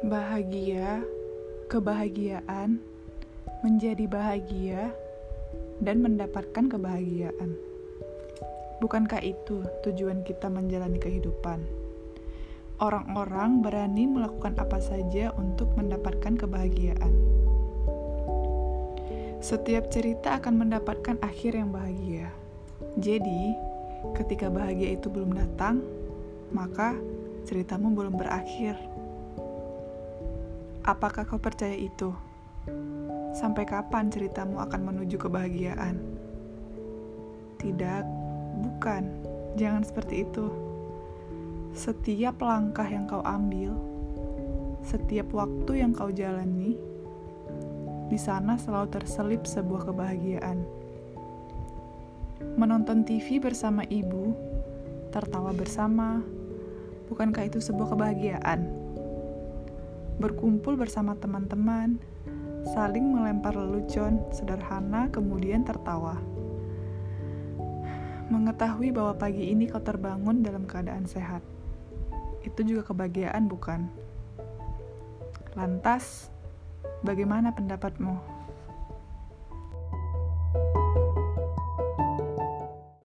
bahagia, kebahagiaan, menjadi bahagia, dan mendapatkan kebahagiaan. Bukankah itu tujuan kita menjalani kehidupan? Orang-orang berani melakukan apa saja untuk mendapatkan kebahagiaan. Setiap cerita akan mendapatkan akhir yang bahagia. Jadi, ketika bahagia itu belum datang, maka ceritamu belum berakhir. Apakah kau percaya itu? Sampai kapan ceritamu akan menuju kebahagiaan? Tidak, bukan. Jangan seperti itu. Setiap langkah yang kau ambil, setiap waktu yang kau jalani, di sana selalu terselip sebuah kebahagiaan. Menonton TV bersama ibu, tertawa bersama, bukankah itu sebuah kebahagiaan? Berkumpul bersama teman-teman, saling melempar lelucon sederhana, kemudian tertawa. Mengetahui bahwa pagi ini kau terbangun dalam keadaan sehat, itu juga kebahagiaan, bukan? Lantas, bagaimana pendapatmu?